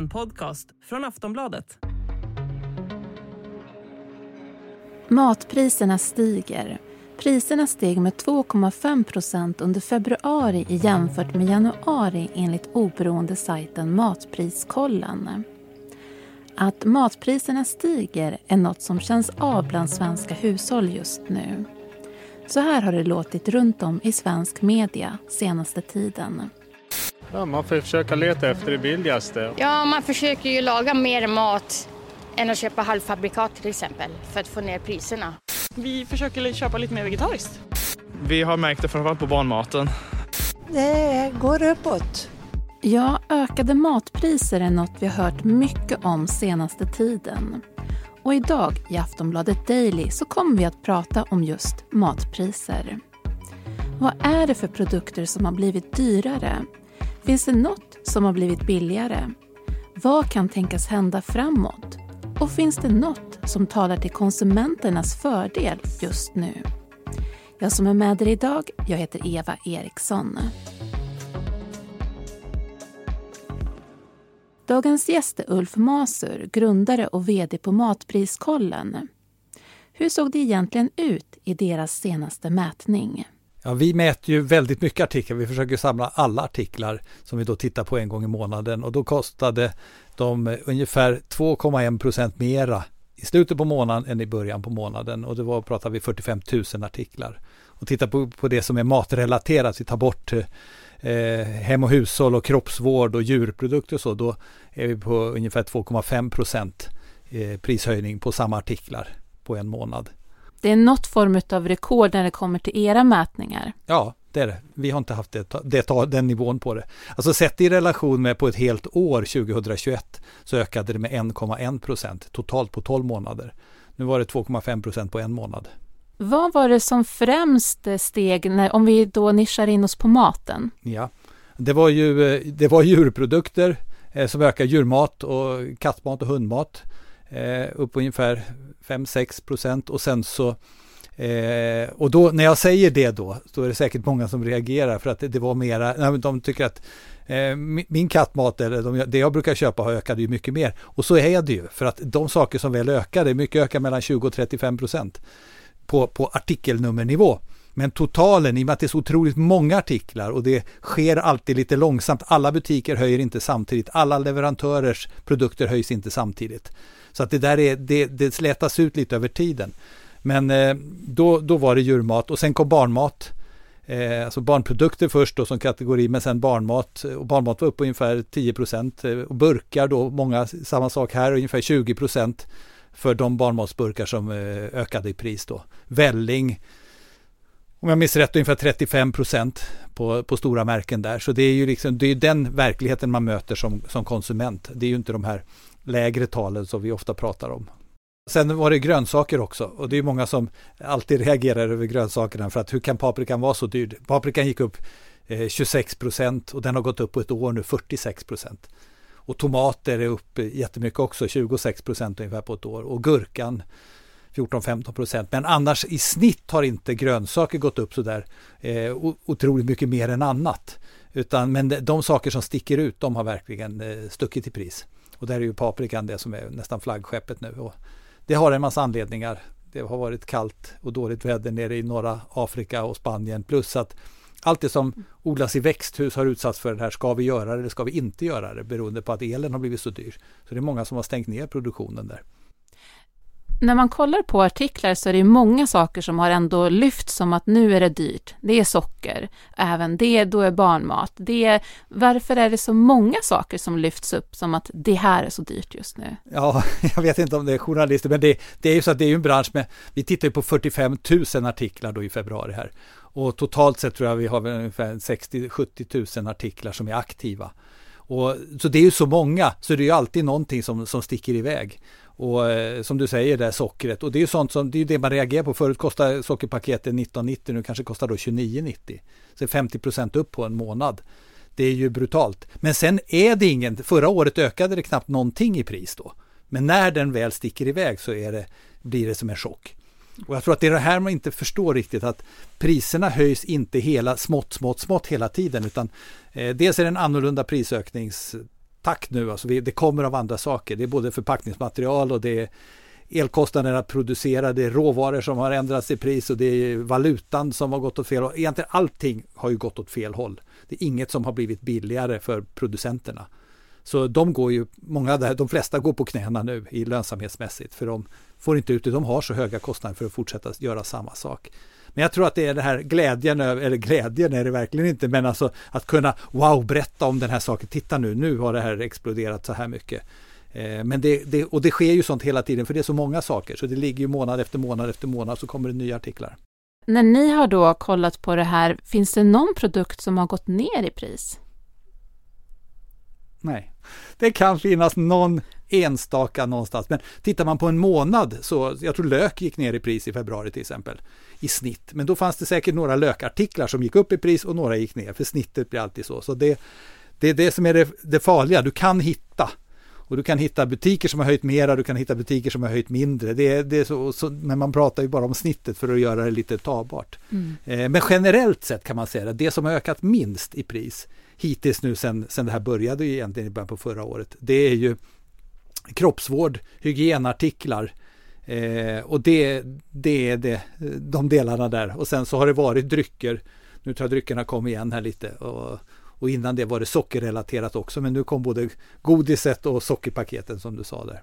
En podcast från Aftonbladet. Matpriserna stiger. Priserna steg med 2,5 procent under februari jämfört med januari enligt oberoende sajten Matpriskollen. Att matpriserna stiger är något som känns av bland svenska hushåll just nu. Så här har det låtit runt om i svensk media senaste tiden. Ja, man får försöka leta efter det billigaste. Ja, man försöker ju laga mer mat än att köpa halvfabrikat till exempel för att få ner priserna. Vi försöker köpa lite mer vegetariskt. Vi har märkt det framförallt på barnmaten. Det går uppåt. Ja, ökade matpriser är något vi har hört mycket om senaste tiden. Och idag i Aftonbladet Daily så kommer vi att prata om just matpriser. Vad är det för produkter som har blivit dyrare? Finns det något som har blivit billigare? Vad kan tänkas hända framåt? Och finns det något som talar till konsumenternas fördel just nu? Jag som är med er idag, jag heter Eva Eriksson. Dagens gäst är Ulf Masur, grundare och VD på Matpriskollen. Hur såg det egentligen ut i deras senaste mätning? Ja, vi mäter ju väldigt mycket artiklar. Vi försöker samla alla artiklar som vi då tittar på en gång i månaden och då kostade de ungefär 2,1 procent mera i slutet på månaden än i början på månaden och det var, pratar vi 45 000 artiklar. Och titta på, på det som är matrelaterat, vi tar bort eh, hem och hushåll och kroppsvård och djurprodukter och så, då är vi på ungefär 2,5 procent eh, prishöjning på samma artiklar på en månad. Det är något form av rekord när det kommer till era mätningar. Ja, det är det. Vi har inte haft det, det, den nivån på det. Alltså sett i relation med på ett helt år 2021 så ökade det med 1,1 procent totalt på 12 månader. Nu var det 2,5 procent på en månad. Vad var det som främst steg när, om vi då nischar in oss på maten? Ja, det var ju det var djurprodukter eh, som ökar djurmat och kattmat och hundmat eh, upp ungefär 5-6 procent och sen så Eh, och då när jag säger det då, då är det säkert många som reagerar för att det, det var mera, nej, de tycker att eh, min kattmat eller de, det jag brukar köpa har ökat ju mycket mer. Och så är det ju, för att de saker som väl ökar, det är mycket ökar mellan 20 och 35 procent på, på artikelnummernivå. Men totalen, i och med att det är så otroligt många artiklar och det sker alltid lite långsamt, alla butiker höjer inte samtidigt, alla leverantörers produkter höjs inte samtidigt. Så att det där är, det, det slätas ut lite över tiden. Men eh, då, då var det djurmat och sen kom barnmat. Eh, alltså barnprodukter först då som kategori men sen barnmat. Och barnmat var upp ungefär 10 procent. Eh, och burkar då, många, samma sak här, ungefär 20 procent för de barnmatsburkar som eh, ökade i pris då. Välling, om jag minns rätt, ungefär 35 procent på, på stora märken där. Så det är ju liksom, det är den verkligheten man möter som, som konsument. Det är ju inte de här lägre talen som vi ofta pratar om. Sen var det grönsaker också och det är många som alltid reagerar över grönsakerna för att hur kan paprikan vara så dyr? Paprikan gick upp eh, 26 procent och den har gått upp på ett år nu 46 procent. Och tomater är upp jättemycket också, 26 procent ungefär på ett år och gurkan 14-15 procent. Men annars i snitt har inte grönsaker gått upp sådär eh, otroligt mycket mer än annat. Utan, men de saker som sticker ut, de har verkligen eh, stuckit i pris. Och där är ju paprikan det som är nästan flaggskeppet nu. Och det har en massa anledningar. Det har varit kallt och dåligt väder nere i norra Afrika och Spanien. Plus att allt det som odlas i växthus har utsatts för det här. Ska vi göra det eller ska vi inte göra det? Beroende på att elen har blivit så dyr. Så det är många som har stängt ner produktionen där när man kollar på artiklar så är det många saker som har ändå lyfts som att nu är det dyrt. Det är socker, även det, då är barnmat. Det är, varför är det så många saker som lyfts upp som att det här är så dyrt just nu? Ja, jag vet inte om det är journalister, men det, det är ju så att det är en bransch med, vi tittar ju på 45 000 artiklar då i februari här. Och totalt sett tror jag vi har ungefär 60-70 000 artiklar som är aktiva. Och, så det är ju så många, så det är ju alltid någonting som, som sticker iväg. Och eh, som du säger, det sockret. Och det är ju sånt som, det är det man reagerar på. Förut kostade sockerpaketet 19,90, nu kanske kostar då 29,90. Så 50% upp på en månad. Det är ju brutalt. Men sen är det ingen, förra året ökade det knappt någonting i pris då. Men när den väl sticker iväg så är det, blir det som en chock. Och jag tror att det är det här man inte förstår riktigt att priserna höjs inte hela smått, smått, smått hela tiden utan eh, dels är det en annorlunda prisöknings Tack nu. Alltså vi, det kommer av andra saker. Det är både förpackningsmaterial och det är elkostnaderna att producera, det är råvaror som har ändrats i pris och det är valutan som har gått åt fel håll. Egentligen allting har ju gått åt fel håll. Det är inget som har blivit billigare för producenterna. Så de går ju, många där, de flesta går på knäna nu i lönsamhetsmässigt för de får inte ut det, de har så höga kostnader för att fortsätta göra samma sak. Men jag tror att det är den här glädjen, eller glädjen är det verkligen inte, men alltså att kunna wow, berätta om den här saken. Titta nu, nu har det här exploderat så här mycket. Eh, men det, det, och det sker ju sånt hela tiden för det är så många saker så det ligger ju månad efter månad efter månad så kommer det nya artiklar. När ni har då kollat på det här, finns det någon produkt som har gått ner i pris? Nej, det kan finnas någon enstaka någonstans. Men tittar man på en månad så, jag tror lök gick ner i pris i februari till exempel, i snitt. Men då fanns det säkert några lökartiklar som gick upp i pris och några gick ner, för snittet blir alltid så. Så det, det är det som är det, det farliga, du kan hitta. Och du kan hitta butiker som har höjt mera, du kan hitta butiker som har höjt mindre. Det, det är så, så, men man pratar ju bara om snittet för att göra det lite tagbart. Mm. Eh, men generellt sett kan man säga att det som har ökat minst i pris hittills nu sen, sen det här började egentligen i början på förra året, det är ju kroppsvård, hygienartiklar eh, och det, det är det, de delarna där. Och sen så har det varit drycker. Nu tror jag dryckerna kom igen här lite. Och, och innan det var det sockerrelaterat också. Men nu kom både godiset och sockerpaketen som du sa där.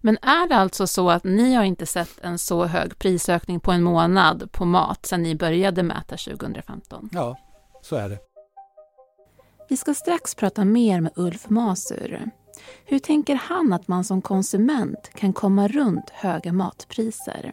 Men är det alltså så att ni har inte sett en så hög prisökning på en månad på mat sedan ni började mäta 2015? Ja, så är det. Vi ska strax prata mer med Ulf Masur. Hur tänker han att man som konsument kan komma runt höga matpriser?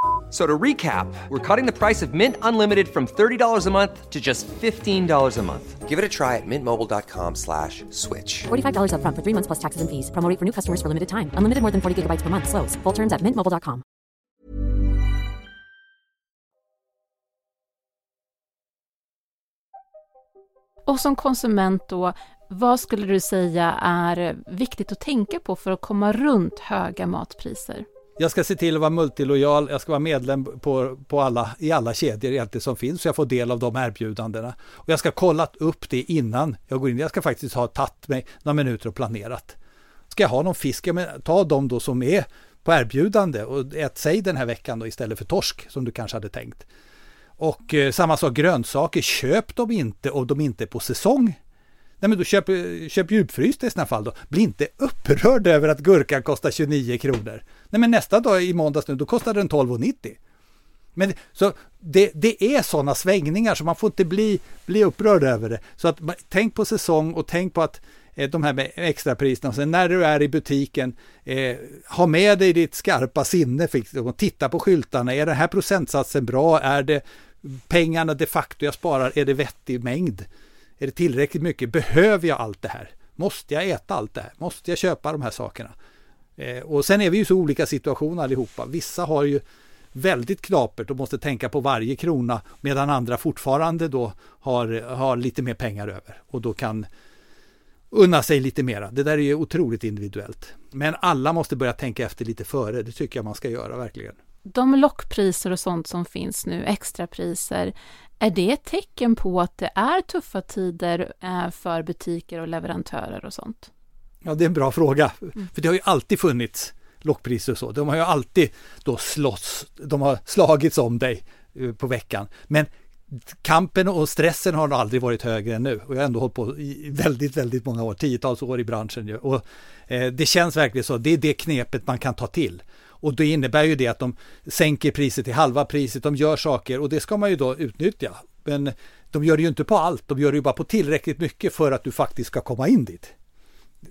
So to recap, we're cutting the price of Mint Unlimited from $30 a month to just $15 a month. Give it a try at mintmobile.com slash switch. $45 up front for three months plus taxes and fees. Promoting for new customers for limited time. Unlimited more than 40 gigabytes per month. Slows. Full terms at mintmobile.com. Och som konsument då, vad skulle du säga är viktigt att tänka på för att komma runt höga matpriser? Jag ska se till att vara multilojal, jag ska vara medlem på, på alla, i alla kedjor egentligen som finns så jag får del av de erbjudandena. Och jag ska ha kollat upp det innan jag går in. Jag ska faktiskt ha tagit mig några minuter och planerat. Ska jag ha någon fisk, men ta de då som är på erbjudande och ät sig den här veckan då istället för torsk som du kanske hade tänkt. Och eh, samma sak grönsaker, köp dem inte om de inte är på säsong. Nej men då köp, köp djupfrysta i sådana fall då. Bli inte upprörd över att gurkan kostar 29 kronor. Nej men nästa dag i måndags nu, då kostar den 12,90. Men så det, det är sådana svängningar så man får inte bli, bli upprörd över det. Så att tänk på säsong och tänk på att eh, de här med extrapriserna och sen när du är i butiken, eh, ha med dig ditt skarpa sinne och titta på skyltarna. Är den här procentsatsen bra? Är det pengarna de facto jag sparar, är det vettig mängd? Är det tillräckligt mycket? Behöver jag allt det här? Måste jag äta allt det här? Måste jag köpa de här sakerna? Eh, och sen är vi ju så olika situationer allihopa. Vissa har ju väldigt knapert och måste tänka på varje krona medan andra fortfarande då har, har lite mer pengar över och då kan unna sig lite mera. Det där är ju otroligt individuellt. Men alla måste börja tänka efter lite före. Det tycker jag man ska göra verkligen. De lockpriser och sånt som finns nu, extrapriser, är det ett tecken på att det är tuffa tider eh, för butiker och leverantörer och sånt? Ja, det är en bra fråga. Mm. För det har ju alltid funnits lockpriser och så. De har ju alltid då slåss, de har slagits om dig eh, på veckan. Men kampen och stressen har nog aldrig varit högre än nu. Och jag har ändå hållit på i väldigt, väldigt många år, tiotals år i branschen. Och eh, det känns verkligen så, det är det knepet man kan ta till. Och det innebär ju det att de sänker priset till halva priset, de gör saker och det ska man ju då utnyttja. Men de gör det ju inte på allt, de gör det ju bara på tillräckligt mycket för att du faktiskt ska komma in dit.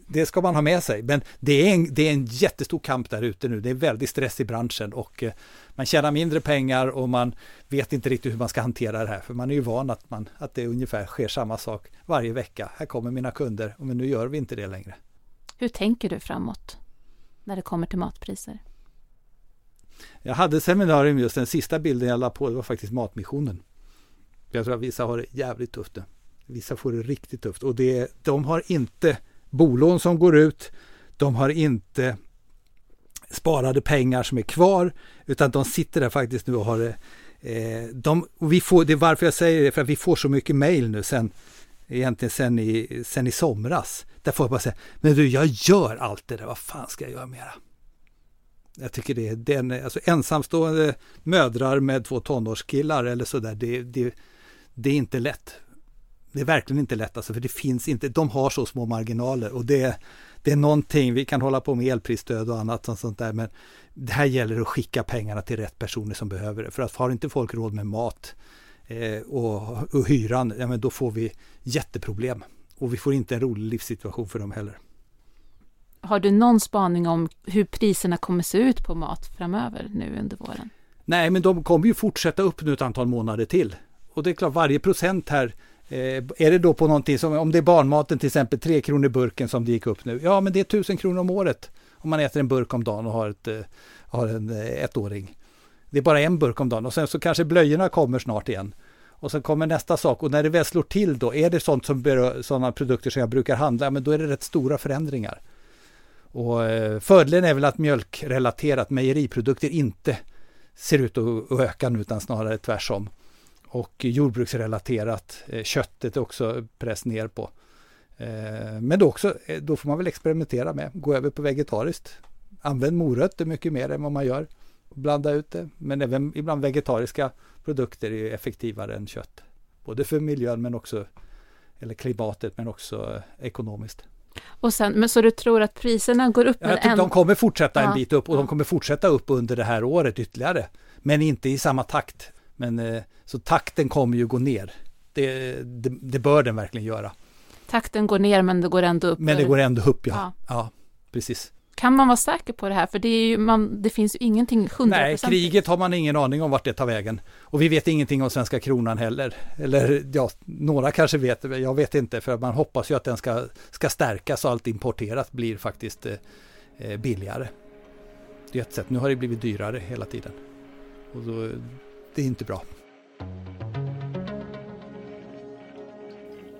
Det ska man ha med sig, men det är en, det är en jättestor kamp där ute nu. Det är väldigt stress i branschen och eh, man tjänar mindre pengar och man vet inte riktigt hur man ska hantera det här. För man är ju van att, man, att det ungefär sker samma sak varje vecka. Här kommer mina kunder, men nu gör vi inte det längre. Hur tänker du framåt när det kommer till matpriser? Jag hade seminarium just den sista bilden jag la på, det var faktiskt Matmissionen. Jag tror att vissa har det jävligt tufft nu. Vissa får det riktigt tufft och det, de har inte bolån som går ut. De har inte sparade pengar som är kvar utan de sitter där faktiskt nu och har det. Eh, de, och vi får, det är varför jag säger det, för att vi får så mycket mail nu sen, egentligen sen i, sen i somras. Där får jag bara säga, men du jag gör allt det där, vad fan ska jag göra mera? Jag tycker det är den, alltså ensamstående mödrar med två tonårskillar eller sådär, det, det, det är inte lätt. Det är verkligen inte lätt alltså, för det finns inte, de har så små marginaler och det, det är någonting, vi kan hålla på med elprisstöd och annat och sånt där, men det här gäller att skicka pengarna till rätt personer som behöver det. För att har inte folk råd med mat eh, och, och hyran, ja men då får vi jätteproblem. Och vi får inte en rolig livssituation för dem heller. Har du någon spaning om hur priserna kommer se ut på mat framöver nu under våren? Nej, men de kommer ju fortsätta upp nu ett antal månader till. Och det är klart, varje procent här eh, är det då på någonting som, om det är barnmaten till exempel, 3 kronor burken som det gick upp nu. Ja, men det är tusen kronor om året om man äter en burk om dagen och har, ett, eh, har en eh, ettåring. Det är bara en burk om dagen och sen så kanske blöjorna kommer snart igen. Och sen kommer nästa sak och när det väl slår till då, är det sånt som berör, sådana produkter som jag brukar handla, men då är det rätt stora förändringar. Och eh, fördelen är väl att mjölkrelaterat, mejeriprodukter inte ser ut att öka nu utan snarare tvärsom. Och jordbruksrelaterat, eh, köttet är också press ner på. Eh, men då, också, då får man väl experimentera med, gå över på vegetariskt. Använd morötter mycket mer än vad man gör. Blanda ut det, men även ibland vegetariska produkter är effektivare än kött. Både för miljön men också, eller klimatet men också ekonomiskt. Och sen, men så du tror att priserna går upp? Jag en... De kommer fortsätta en bit upp och de kommer fortsätta upp under det här året ytterligare. Men inte i samma takt. Men eh, så takten kommer ju gå ner. Det, det, det bör den verkligen göra. Takten går ner men det går ändå upp. Men det går ändå upp, ja. Ja, ja precis. Kan man vara säker på det här? För det, ju, man, det finns ju ingenting 100%. Nej, kriget har man ingen aning om vart det tar vägen. Och vi vet ingenting om svenska kronan heller. Eller ja, några kanske vet, jag vet inte, för man hoppas ju att den ska, ska stärkas och allt importerat blir faktiskt eh, eh, billigare. Det är ett sätt. Nu har det blivit dyrare hela tiden. Och då, det är inte bra.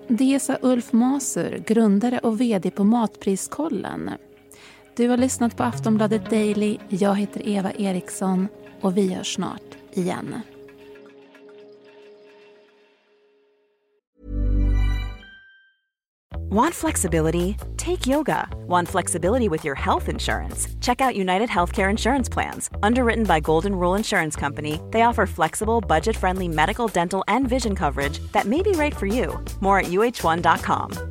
Det sa Ulf Maser, grundare och VD på Matpriskollen. Du har lyssnat på Aftonbladet Daily. Jag heter Eva Eriksson och vi hörs snart igen. Want flexibility? Take yoga. Want flexibility with your health insurance? Check out United Healthcare Insurance Plans. Underwritten by Golden Rule Insurance Company, they offer flexible, budget friendly medical, dental, and vision coverage that may be right for you. More at uh1.com.